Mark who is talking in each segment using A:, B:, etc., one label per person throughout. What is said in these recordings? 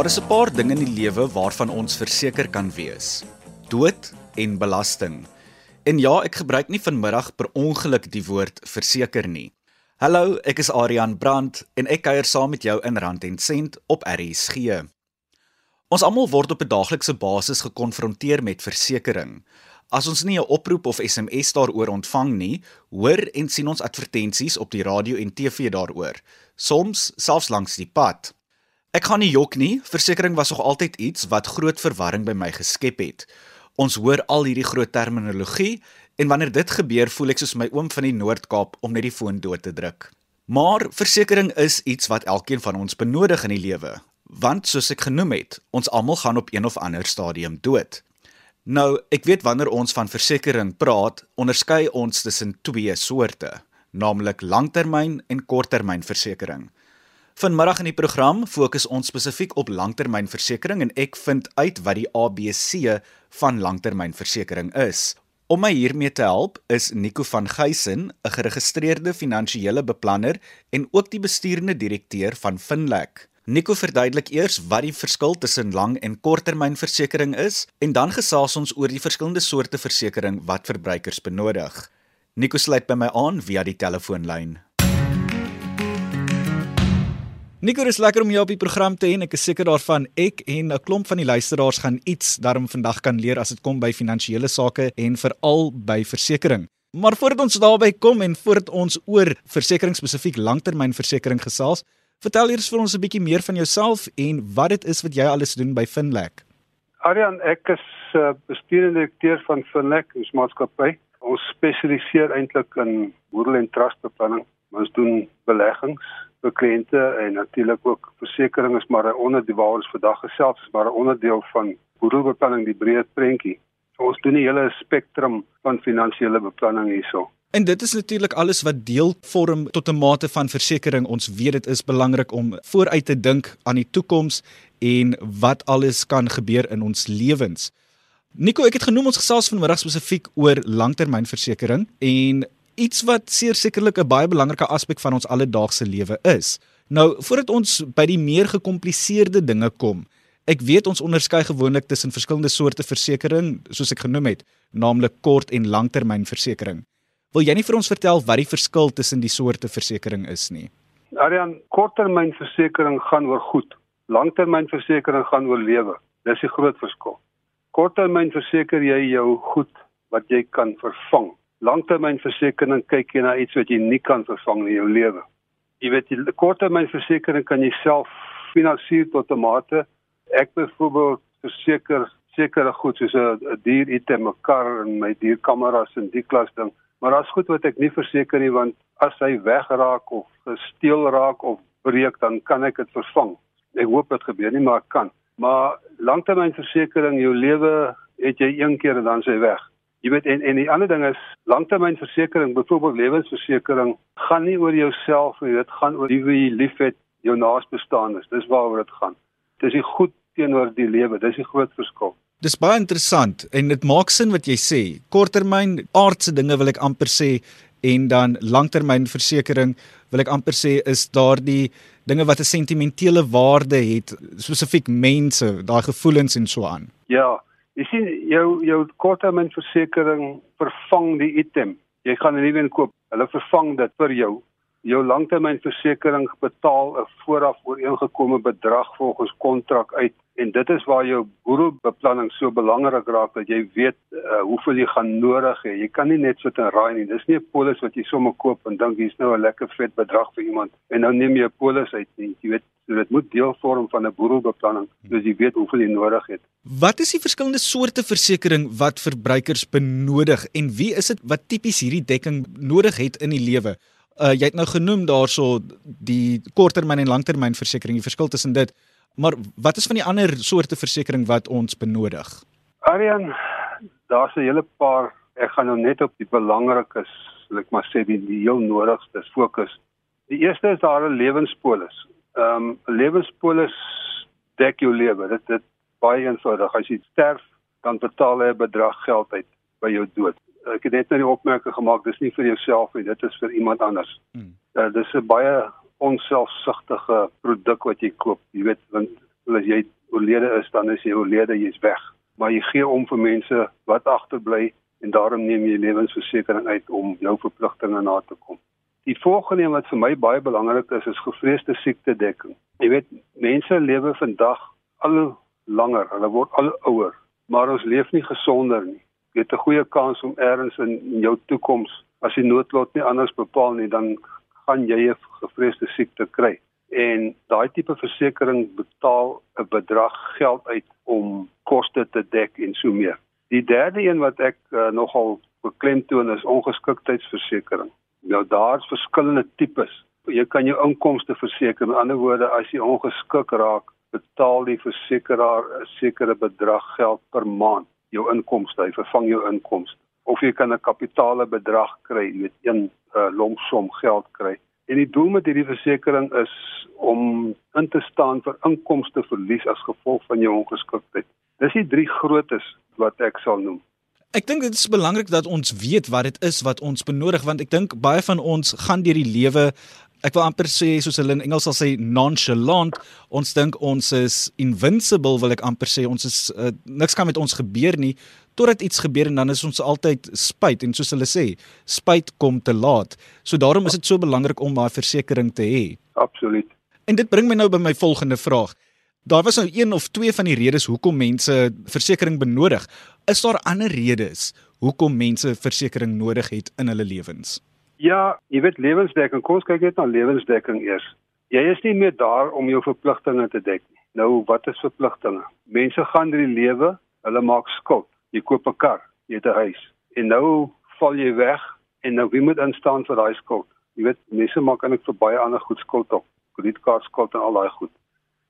A: Daar is 'n paar dinge in die lewe waarvan ons verseker kan wees. Dood en belasting. En ja, ek gebruik nie vanmiddag per ongeluk die woord verseker nie. Hallo, ek is Adrian Brandt en ek kuier saam met jou in Rand en Sent op RSG. Ons almal word op 'n daaglikse basis gekonfronteer met versekerings. As ons nie 'n oproep of SMS daaroor ontvang nie, hoor en sien ons advertensies op die radio en TV daaroor, soms selfs langs die pad. Ek gaan nie jok nie, versekerings was nog altyd iets wat groot verwarring by my geskep het. Ons hoor al hierdie groot terminologie en wanneer dit gebeur, voel ek soos my oom van die Noord-Kaap om net die foon dood te druk. Maar versekerings is iets wat elkeen van ons benodig in die lewe, want soos ek genoem het, ons almal gaan op een of ander stadium dood. Nou, ek weet wanneer ons van versekerings praat, onderskei ons tussen twee soorte, naamlik langtermyn en korttermynversekering. Vanmiddag in die program fokus ons spesifiek op langtermynversekering en ek vind uit wat die ABC van langtermynversekering is. Om my hiermee te help is Nico van Geysen, 'n geregistreerde finansiële beplanner en ook die besturende direkteur van Finlek. Nico verduidelik eers wat die verskil tussen lang- en korttermynversekering is en dan gesels ons oor die verskillende soorte versekerings wat verbruikers benodig. Nico sluit by my aan via die telefoonlyn. Nico, is lekker om jou op die program te hê en ek is seker daarvan ek en 'n klomp van die luisteraars gaan iets daarom vandag kan leer as dit kom by finansiële sake en veral by versekerings. Maar voordat ons daarby kom en voordat ons oor versekerings spesifiek langtermynversekering gesels, Vertel eers vir ons 'n bietjie meer van jouself en wat dit is wat jy alles doen by Finlek.
B: Arian, ek is uh, bestuurende direkteur van Finlek, ons maatskappy. Ons spesialiseer eintlik in boedel en trustbeplanning. Ons doen beleggings kliënte en natuurlik ook versekerings, maar 'n onderdeel waar ons vandag gesels is, maar 'n onderdeel van boedelbeplanning, die breë prentjie. Ons doen die hele spektrum van finansiële beplanning hierso.
A: En dit is natuurlik alles wat deel vorm tot 'n mate van versekerings. Ons weet dit is belangrik om vooruit te dink aan die toekoms en wat alles kan gebeur in ons lewens. Nico, ek het genoem ons gesels vanmiddag spesifiek oor langtermynversekering en iets wat sekerlik 'n baie belangrike aspek van ons alledaagse lewe is. Nou, voordat ons by die meer gekompliseerde dinge kom, ek weet ons onderskei gewoonlik tussen verskillende soorte versekerings, soos ek genoem het, naamlik kort en langtermynversekering. Wil jy nie vir ons vertel wat die verskil tussen die soorte versekerings is nie?
B: Arian, korttermynversekering gaan oor goed. Langtermynversekering gaan oor lewe. Dis die groot verskil. Korttermynverseker jy jou goed wat jy kan vervang. Langtermynversekering kyk jy na iets wat jy nie kan vervang in jou lewe. Jy weet, die korttermynversekering kan jy self finansier tot 'n mate. Ek byvoorbeeld verseker sekere goed soos 'n dier item, 'n kar en my dierkameras en die klas ding Maar daar's goed wat ek nie verseker nie want as hy wegraak of gesteel raak of breek dan kan ek dit vervang. Ek hoop dit gebeur nie maar ek kan. Maar langtermynversekering jou lewe het jy een keer en dan s'hy weg. Jy weet en en die ander ding is langtermynversekering, byvoorbeeld lewensversekering, gaan nie oor jouself nie, dit gaan oor wie jy liefhet, jou naasbestaanes. Dis waaroor dit gaan. Dis die goed teenoor die lewe, dis die groot verskil.
A: Dis baie interessant en dit maak sin wat jy sê. Korttermyn aardse dinge wil ek amper sê en dan langtermynversekering wil ek amper sê is daardie dinge wat 'n sentimentele waarde het, spesifiek mense, daai gevoelens en so aan.
B: Ja, jy sien jou jou korttermynversekering vervang die item. Jy gaan 'n nuwe een koop. Hulle vervang dit vir jou jou langtermynversekering betaal 'n vooraf ooreengekome bedrag volgens kontrak uit en dit is waar jou boedelbeplanning so belangrik raak dat jy weet uh, hoeveel jy gaan nodig hê. Jy kan nie net so 'n raai nie. Dis nie 'n polis wat jy sommer koop en dink hier's nou 'n lekker vet bedrag vir iemand en nou neem jy 'n polis uit nie. Jy weet so dit moet deel vorm van 'n boedelbeplanning sodat jy weet hoeveel jy nodig het.
A: Wat is die verskillende soorte versekerings wat verbruikers benodig en wie is dit wat tipies hierdie dekking nodig het in die lewe? Uh, jy het nou genoem daarso die korttermyn en langtermynversekering, die verskil tussen dit. Maar wat is van die ander soorte versekerings wat ons benodig?
B: Aryan, daar's 'n hele paar. Ek gaan nou net op die belangrikes, ek maar sê die, die heel nodigste fokus. Die eerste is daar 'n lewenspolis. Ehm um, 'n lewenspolis dek jou lewe. Dit dit baie eenvoudig. As jy sterf, dan betaal jy 'n bedrag geld uit by jou dood ek het net nou die opmerking gemaak dis nie vir jouself nie dit is vir iemand anders. Hmm. Uh, dis 'n baie onselfsugtige produk wat jy koop. Jy weet want as jy oorlede is, dan is jy oorlede, jy's weg. Maar jy gee om vir mense wat agterbly en daarom neem jy lewensversekering uit om jou verpligtinge na te kom. Die volgende een wat vir my baie belangrik is, is gevreesde siekte dekking. Jy weet, mense lewe vandag al langer, hulle word al ouer, maar ons leef nie gesonder nie. Jy het 'n goeie kans om ergens in, in jou toekoms as die noodlot nie anders bepaal nie, dan gaan jy 'n gevreesde siekte kry. En daai tipe versekering betaal 'n bedrag geld uit om koste te dek en so meer. Die derde een wat ek uh, nogal beklemtoon is ongeskiktheidsversekering. Nou daar's verskillende tipes. Jy kan jou inkomste verseker. Met ander woorde, as jy ongeskik raak, betaal die versekeraar 'n sekere bedrag geld per maand jou inkomste, hy vervang jou inkomste. Of jy kan 'n kapitale bedrag kry met een uh, lompsom geld kry. En die doel met hierdie versekering is om in te staan vir inkomste verlies as gevolg van jou ongeskiktheid. Dis die drie grootes wat ek sal noem.
A: Ek dink dit is belangrik dat ons weet wat dit is wat ons benodig want ek dink baie van ons gaan deur die lewe ek wil amper sê soos hulle in Engels sal sê nonchalant. Ons dink ons is invincible wil ek amper sê. Ons is uh, niks kan met ons gebeur nie. Totdat iets gebeur en dan is ons altyd spyt. En soos hulle sê spyt kom te laat. So daarom is dit so belangrik om daai versekerings te hê.
B: Absoluut.
A: En dit bring my nou by my volgende vraag. Daar was nou een of twee van die redes hoekom mense versekerings benodig. Is daar ander redes hoekom mense versekerings nodig het in hulle lewens?
B: Ja, jy weet lewensdekking, kom ons kyk net na lewensdekking eers. Jy is nie meer daar om jou verpligtinge te dek nie. Nou, wat is verpligtinge? Mense gaan deur die lewe, hulle maak skuld. Jy koop 'n kar, jy het 'n huis. En nou val jy weg en nou wie moet instaan vir daai skuld? Jy weet, mense maak eintlik vir baie ander goed skuld op. Kredietkaartskuld en al daai goed.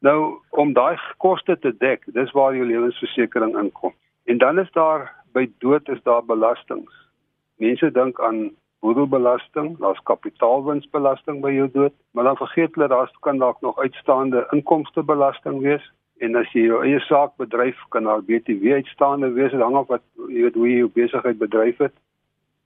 B: Nou om daai koste te dek, dis waar jou lewensversekering inkom. En dan is daar by dood is daar belastings. Mense dink aan boedelbelasting, daar's kapitaalwinsbelasting by jou dood, maar dan vergeet hulle daar kan dalk nog uitstaande inkomstebelasting wees. En as jy jou eie saak bedryf, kan daar BTW uitstaande wees, hang af wat jy weet hoe jy jou besigheid bedryf het.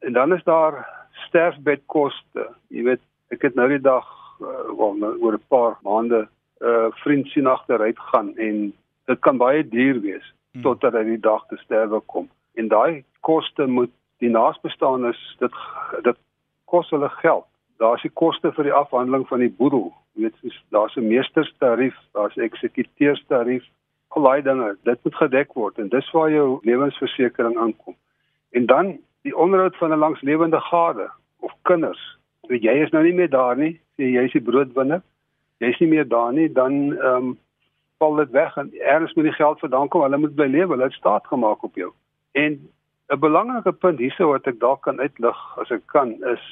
B: En dan is daar sterfbedkoste. Jy weet, ek het nou die dag uh, wel nou, oor 'n paar maande uh vriend sien agteruit gaan en dit kan baie duur wees hmm. totdat hy die dag te sterwe kom. En daai koste moet die naasbestaanes dit dit kos hulle geld. Daar's die koste vir die afhandeling van die boedel. Jy weet daar's 'n meesterstarief, daar's 'n eksekuteursstarief, al daai dinge, dit moet gedek word en dis waar jou lewensversekering aankom. En dan die onderhoud van 'n langslewende gade of kinders. Jy is nou nie meer daar nie, sê jy is die broodwinner jy's nie meer daar nie, dan ehm um, val dit weg en eers moet die geld vandaan kom. Hulle moet bly lewe. Hulle het staat gemaak op jou. En 'n belangrike punt hierso wat ek dalk kan uitlig as ek kan is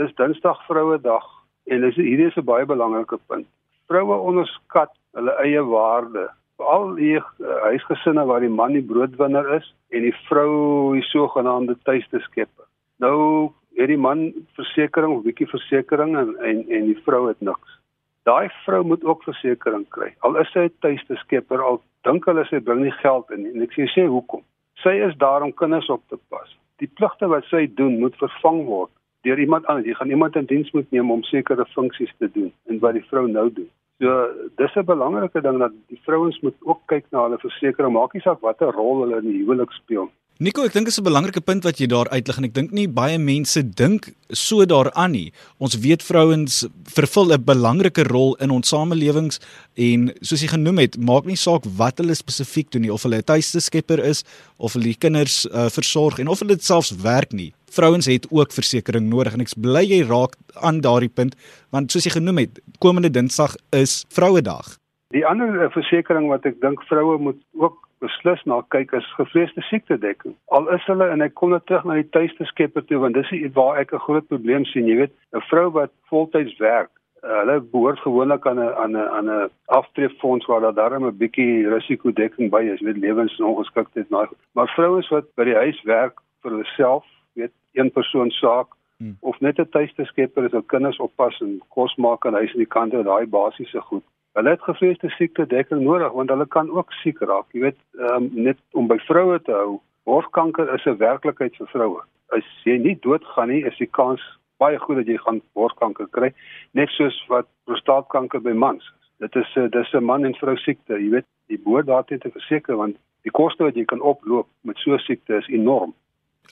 B: dis Dinsdag Vrouedag en dis hierdie is 'n baie belangrike punt. Vroue onderskat hulle eie waarde. Veral die uh, huisgesinne waar die man die broodwinner is en die vrou die sogenaamde tuiste skepper. Nou het die man versekerings of bietjie versekerings en, en en die vrou het niks daai vrou moet ook versekerings kry. Al is sy 'n tuiste skepper, al dink hulle sy bring nie geld in nie. En ek sê hoekom? Sy is daar om kinders op te pas. Die pligte wat sy doen moet vervang word deur iemand anders. Jy gaan iemand in diens moet neem om sekere funksies te doen en wat die vrou nou doen. So dis 'n belangrike ding dat die vrouens moet ook kyk na hulle versekerings. Maak nie saak watter rol hulle in die huwelik speel.
A: Nico, ek dink dit is 'n belangrike punt wat jy daar uitlig en ek dink nie baie mense dink so daaraan nie. Ons weet vrouens vervul 'n belangrike rol in ons samelewings en soos jy genoem het, maak nie saak wat hulle spesifiek doen nie of hulle 'n tuiste skepper is of hulle die kinders uh, versorg en of hulle dit selfs werk nie. Vrouens het ook versekerings nodig en ek bly jy raak aan daardie punt want soos jy genoem het, komende Dinsdag is Vrouedag.
B: Die ander uh, versekerings wat ek dink vroue moet ook beslis na kyk is gevreesde siekte dekking. Al is hulle en ek kom net terug na die tuiste skepper toe want dis iets waar ek 'n groot probleem sien, jy weet, 'n vrou wat voltyds werk, uh, hulle behoort gewoonlik aan 'n aan 'n aan 'n aftreefonds waar daar darm 'n bietjie risikodekking by is, weet lewensongeskiktheid maar maar vrouens wat by die huis werk vir hulself, weet een persoon saak hmm. of net 'n tuiste skepper is, hul kinders oppas en kos maak en huis in die kante, daai basiese goed. Hulle het gevreesde siekte dekking nodig want hulle kan ook siek raak. Jy weet, um, net om by vroue te hou, borskanker is 'n werklikheid vir vroue. As jy nie doodgaan nie, is die kans baie goed dat jy gaan borskanker kry, net soos wat prostaatkanker by mans is. Dit is 'n dis 'n man en vrou siekte. Jy weet, jy behoort daartoe te verseker want die koste wat jy kan oploop met so 'n siekte is enorm.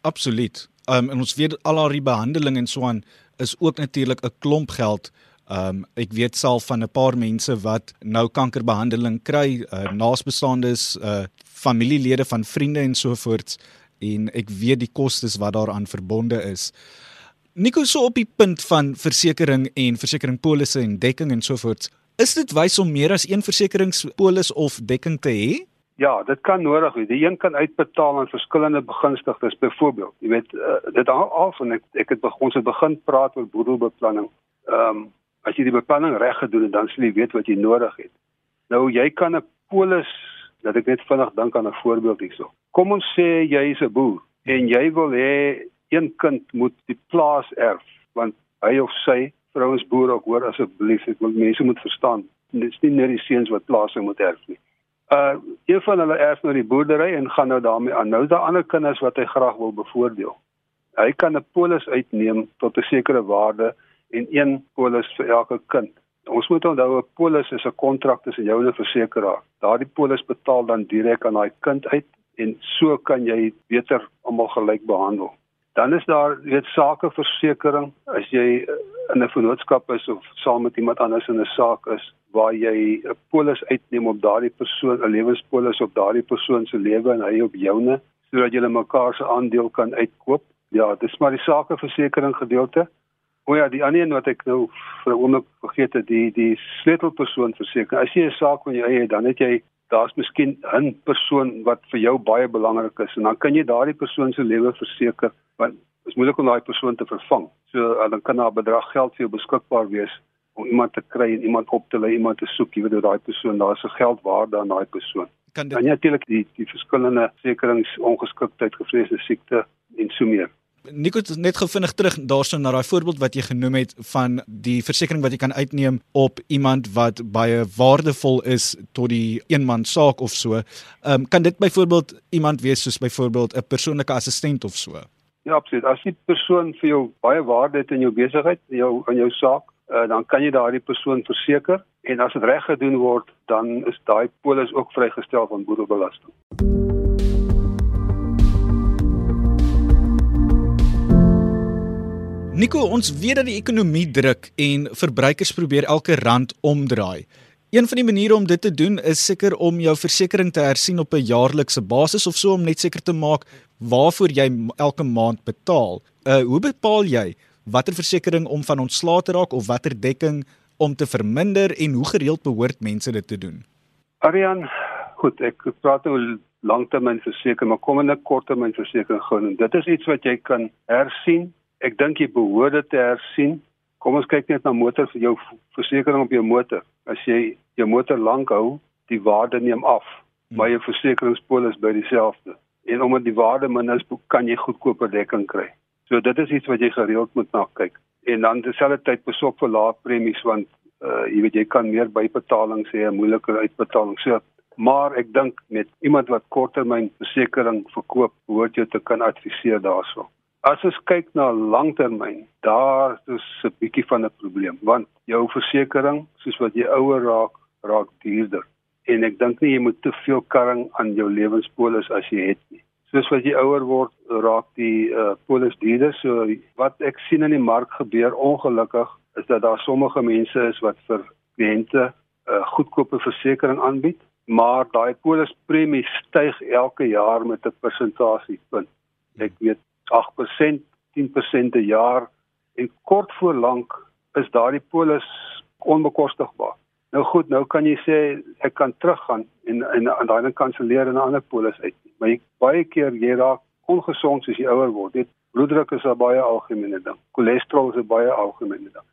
A: Absoluut. Um en ons weet al haar behandeling en so aan is ook natuurlik 'n klomp geld. Um ek weet self van 'n paar mense wat nou kankerbehandeling kry, uh, naasbestaandes, uh familielede van vriende en so voorts en ek weet die kostes wat daaraan verbonde is. Nico so op die punt van versekerings en versekeringpolisse en dekking en so voorts. Is dit wys om meer as een versekeringspolis of dekking te hê?
B: Ja, dit kan nodig wees. Die een kan uitbetaal aan verskillende begunstigdes, byvoorbeeld. Jy weet, uh, dit hang af van ek ek het begin ons het begin praat oor boedelbeplanning. Ehm um, as jy die beplanning reg gedoen het, dan sal jy weet wat jy nodig het. Nou jy kan 'n polis, dat ek net vinnig dink aan 'n voorbeeld hierso. Kom ons sê jy is 'n boer en jy wil hê een kind moet die plaas erf want hy of sy vrouensboere ook hoor asseblief ek wil mense moet verstaan dit is nie net die seuns wat plase moet erf nie uh een van hulle erf nou die boerdery en gaan nou daarmee aan nou is daar ander kinders wat hy graag wil bevoordeel hy kan 'n polis uitneem tot 'n sekere waarde en een polis vir elke kind ons moet onthou 'n polis is 'n kontrak tussen jou en 'n versekeraar daardie polis betaal dan direk aan daai kind uit en so kan jy beter almal gelyk behandel dan is daar weet sakeversekering as jy in 'n vennootskap is of saam met iemand anders in 'n saak is waar jy 'n polis uitneem op daardie persoon, 'n lewenspolis op daardie persoon se lewe en hy op joune sodat julle mekaar se aandeel kan uitkoop. Ja, dis maar die sakeversekering gedeelte. O ja, die ander een wat ek nou vir 'n oomblik vergeet het, die die sleutelpersoon verseker. As jy 'n saak van jou eie het, dan het jy daar's miskien 'n persoon wat vir jou baie belangrik is en dan kan jy daardie persoon se lewe verseker want is moeilik om daai persoon te vervang. So dan kan daar 'n bedrag geld vir jou beskikbaar wees om iemand te kry en iemand op te lei, iemand te soek, jy weet hoe daai persoon, daar's 'n geldwaarde aan daai persoon. Kan dit natuurlik die die verskillende sekerings ongeskiktheid, gevreesde siekte en so meer.
A: Nico net gevindig terug daarso na daai voorbeeld wat jy genoem het van die versekerings wat jy kan uitneem op iemand wat baie waardevol is tot die eenman saak of so. Ehm um, kan dit byvoorbeeld iemand wees soos byvoorbeeld 'n persoonlike assistent of so?
B: Ja, absoluut. As die persoon vir jou baie waarde het in jou besigheid, jou in jou saak, uh, dan kan jy daardie persoon verseker en as dit reg gedoen word, dan is daai polis ook vrygestel van boedelbelasting.
A: Nico, ons weet dat die ekonomie druk en verbruikers probeer elke rand omdraai. Een van die maniere om dit te doen is seker om jou versekerings te hersien op 'n jaarlikse basis of so om net seker te maak waarvoor jy elke maand betaal. Uh hoe bepaal jy watter versekerings om van ontslae te raak of watter dekking om te verminder en hoe gereeld behoort mense dit te doen?
B: Arian, goed, ek praat oor langtermynversekering, maar kom in 'n korttermynversekering gaan en dit is iets wat jy kan hersien. Ek dink jy behoort dit te hersien Kom ons kyk net na motor vir jou versekerings op jou motor. As jy jou motor lank hou, die waarde neem af, hmm. maar jou versekeringspolis bly dieselfde. En omdat die waarde min is, kan jy goedkoper dekking kry. So dit is iets wat jy gereeld moet na kyk. En dan terselfdertyd besorg vir lae premies want uh jy weet jy kan meer bybetalings hê, 'n moeiliker uitbetaling. So maar ek dink met iemand wat korttermyn versekerings verkoop, behoort jy te kan adviseer daaroor. As ons kyk na langtermyn, daar is 'n bietjie van 'n probleem want jou versekerings, soos wat jy ouer raak, raak duurder. En ek dink nie jy moet te veel karring aan jou lewenspolis as jy het nie. Soos wat jy ouer word, raak die uh, polis duurder. So wat ek sien in die mark gebeur ongelukkig is dat daar sommige mense is wat vir kliënte 'n uh, goedkope versekering aanbied, maar daai polispremie styg elke jaar met 'n persentasiepunt. Ek weet 8%, 10% per jaar en kort voor lank is daardie polis onbekostigbaar. Nou goed, nou kan jy sê ek kan teruggaan en en aan daai kant kanselleer en 'n ander polis uit. Maar jy, baie keer jy raak ongesond as jy ouer word. Dit bloeddruk is 'n baie algemene ding. Cholesterol is 'n baie algemene ding.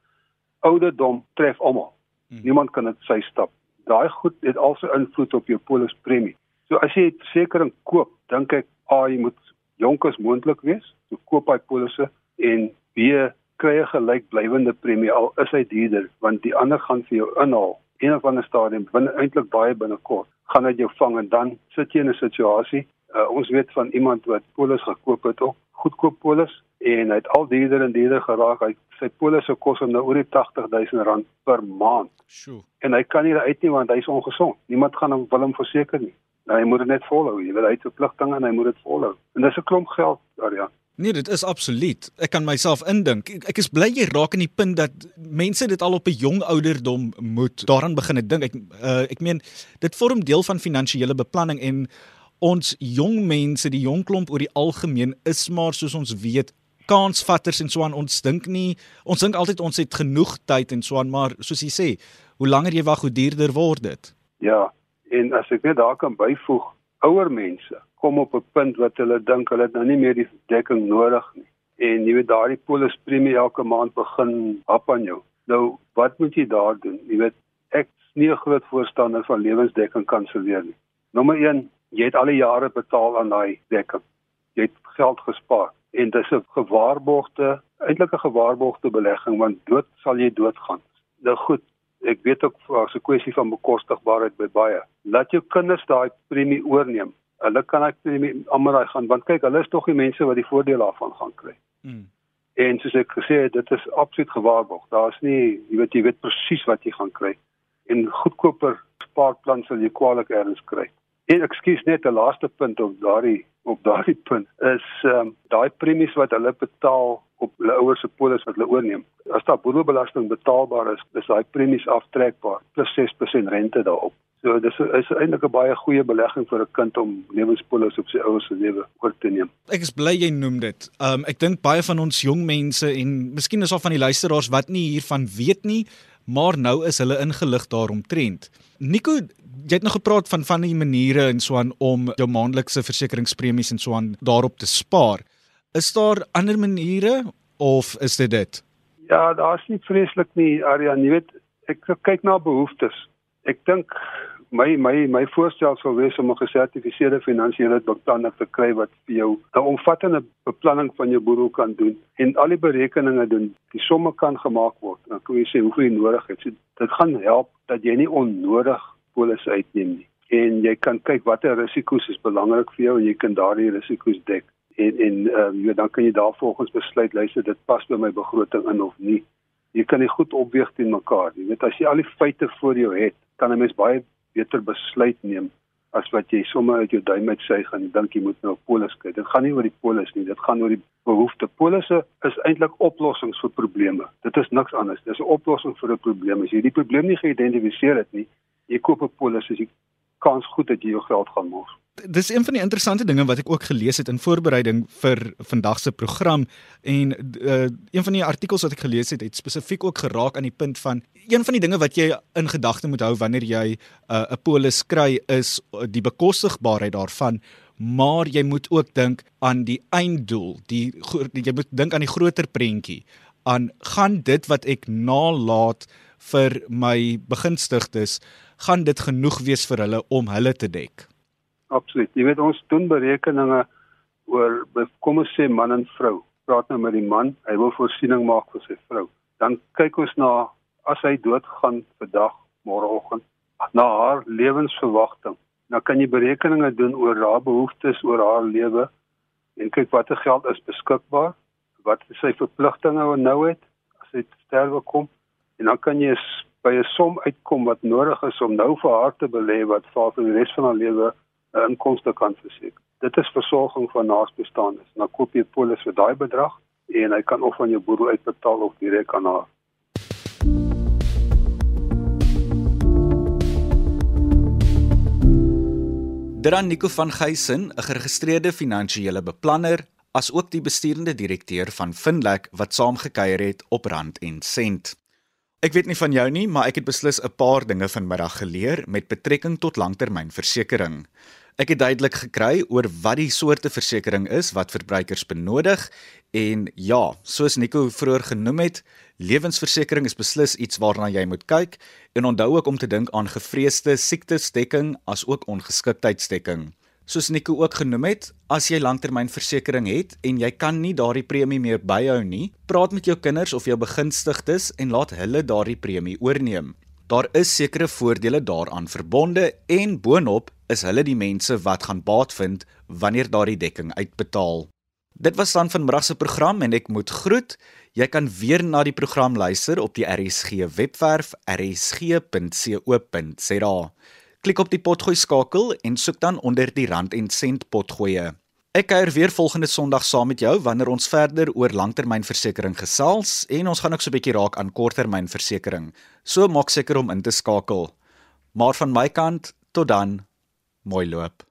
B: Ouderdom tref almal. Hmm. Niemand kan dit sy stap. Daai goed het also invloed op jou polispremie. So as jy 'n versekering koop, dink ek, "Ag, jy moet jonk as moontlik wees, so koop hy polisse en B kry 'n gelykblywende premie al is hy duurder want die ander gaan vir jou inhaal een of ander stadium binne eintlik baie binnekort gaan dit jou vang en dan sit jy in 'n situasie Uh, ons weet van iemand wat polis gekoop het, ook goedkoop polis en hy het al duurder en duurder geraak. Hy sy polisse kos hom nou oor die 80000 rand per maand.
A: Sjoe.
B: En hy kan nie uit nie want hy's ongesond. Niemand gaan hom wil hom verseker nie. Nou, hy moet dit net volhou. Jy weet hy het verpligtinge en hy moet dit volhou. En dis 'n klomp geld, Aryan.
A: Nee, dit is absoluut. Ek kan myself indink. Ek, is bly jy raak aan die punt dat mense dit al op 'n jong ouderdom moet daaraan begin dink. Ek uh, ek meen dit vorm deel van finansiële beplanning en ons jong mense, die jong klomp oor die algemeen is maar soos ons weet kansvatters en so aan ons dink nie ons dink altyd ons het genoeg tyd en so aan maar soos jy sê hoe langer jy wag hoe duurder word dit
B: ja en as ek net daar kan byvoeg ouer mense kom op 'n punt wat hulle dink hulle het nou nie meer die dekking nodig nie. En jy weet daardie polis premie elke maand begin hap aan jou. Nou wat moet jy daar doen? Jy weet ek is nie 'n groot voorstander van lewensdekking kanselleer nie. Nommer 1 jy het al die jare betaal aan daai dekking. Jy het geld gespaar. En dis 'n gewaarborgde eintlik 'n gewaarborgde belegging want dood sal jy doodgaan. Nou goed, ek weet ook daar's 'n kwessie van bekostigbaarheid by baie. Laat jou kinders daai premie oorneem. Hulle kan daai premie almal daai gaan want kyk, hulle is tog die mense wat die voordeel daarvan gaan kry. Mm. En soos ek gesê het, dit is absoluut gewaarborg. Daar's nie, jy weet jy weet presies wat jy gaan kry. En goedkoper spaarplan sal jy kwaliek erns kry. En ekskuus net 'n laaste punt op daardie op daardie punt is ehm um, daai premies wat hulle betaal op hulle ouers se polis wat hulle oorneem. As daar boedelbelasting betaalbaar is, is daai premies aftrekbaar plus 6% rente daarop. So dis is eintlik 'n baie goeie belegging vir 'n kind om lewenspolis op sy ouers se lewe oor te neem.
A: Ek is bly jy noem dit. Um ek dink baie van ons jong mense en miskien is al van die luisteraars wat nie hiervan weet nie, maar nou is hulle ingelig daaromtrent. Nico, jy het nog gepraat van van die maniere en so aan om jou maandelikse versekeringspremies en so aan daarop te spaar. Is daar ander maniere of is dit dit?
B: Ja, daar's nie vreeslik nie, Aryan, jy weet, ek kyk na behoeftes. Ek dink my my my voorstel sou wees om 'n gesertifiseerde finansiële beplanner te kry wat vir jou 'n omvattende beplanning van jou boedel kan doen en al die berekeninge doen. Die somme kan gemaak word. Dan kan jy sê hoeveel jy nodig het. So, dit gaan help dat jy nie onnodig polisse uitneem nie. En jy kan kyk watter risiko's is belangrik vir jou en jy kan daardie risiko's dek. En en ehm um, dan kan jy daarvolgens besluit luister dit pas by my begroting in of nie. Jy kan dit goed opweeg teen mekaar. Jy weet as jy al die feite voor jou het, kan 'n mens baie beter besluit neem as wat jy sommer uit jou duim uit sê gaan dink jy moet nou 'n polis kry. Dit gaan nie oor die polis nie, dit gaan oor die behoefte. Polisse is eintlik oplossings vir probleme. Dit is niks anders. Dis 'n oplossing vir 'n probleem. As jy die probleem nie geïdentifiseer het nie, jy koop 'n polis, is die kans goed dat jy jou geld gaan mors
A: dis een van die interessante dinge wat ek ook gelees het in voorbereiding vir vandag se program en uh, een van die artikels wat ek gelees het het spesifiek ook geraak aan die punt van een van die dinge wat jy in gedagte moet hou wanneer jy uh, 'n uh, polis kry is die bekostigbaarheid daarvan maar jy moet ook dink aan die einddoel die jy moet dink aan die groter prentjie aan gaan dit wat ek nalat vir my begunstigdes gaan dit genoeg wees vir hulle om hulle te dek
B: Absoluut. Jy weet ons doen berekeninge oor kom ons sê man en vrou. Praat nou met die man, hy wil voorsiening maak vir sy vrou. Dan kyk ons na as hy doodgaan vandag, môreoggend, na haar lewensverwagting. Nou kan jy berekeninge doen oor haar behoeftes oor haar lewe en kyk watter geld is beskikbaar, wat is sy verpligtinge wat nou het as hy sterwe kom en dan kan jy by 'n som uitkom wat nodig is om nou vir haar te belê wat vir die res van haar lewe 'n inkomste kan verseker. Dit is versorging van naasbestaandes. Dan koop jy 'n polis vir daai bedrag en hy kan of van jou boedel uitbetaal of direk aan haar.
A: Dran Nico van Geysen, 'n geregistreerde finansiële beplanner, as ook die besturende direkteur van Finlek wat saamgekyer het op Rand en Sent. Ek weet nie van jou nie, maar ek het beslis 'n paar dinge vanmiddag geleer met betrekking tot langtermynversekering. Ek het duidelik gekry oor wat die soorte versekerings is wat verbruikers benodig en ja, soos Nico vroeër genoem het, lewensversekering is beslis iets waarna jy moet kyk en onthou ook om te dink aan gevreesde siektesdekking as ook ongeskiktheidsdekking. Soos Nico ook genoem het, as jy langtermynversekering het en jy kan nie daardie premie meer byhou nie, praat met jou kinders of jou begunstigdes en laat hulle daardie premie oorneem. Daar is sekere voordele daaraan verbonde en boonop is hulle die mense wat gaan baat vind wanneer daardie dekking uitbetaal. Dit was dan vanmiddag se program en ek moet groet. Jy kan weer na die program luister op die RSG webwerf rsg.co.za. Klik op die potgooi skakel en soek dan onder die rand en sent potgoeie. Ek kuier weer volgende Sondag saam met jou wanneer ons verder oor langtermynversekering gesels en ons gaan ook so 'n bietjie raak aan korttermynversekering. So maak seker om in te skakel. Maar van my kant tot dan, mooi loop.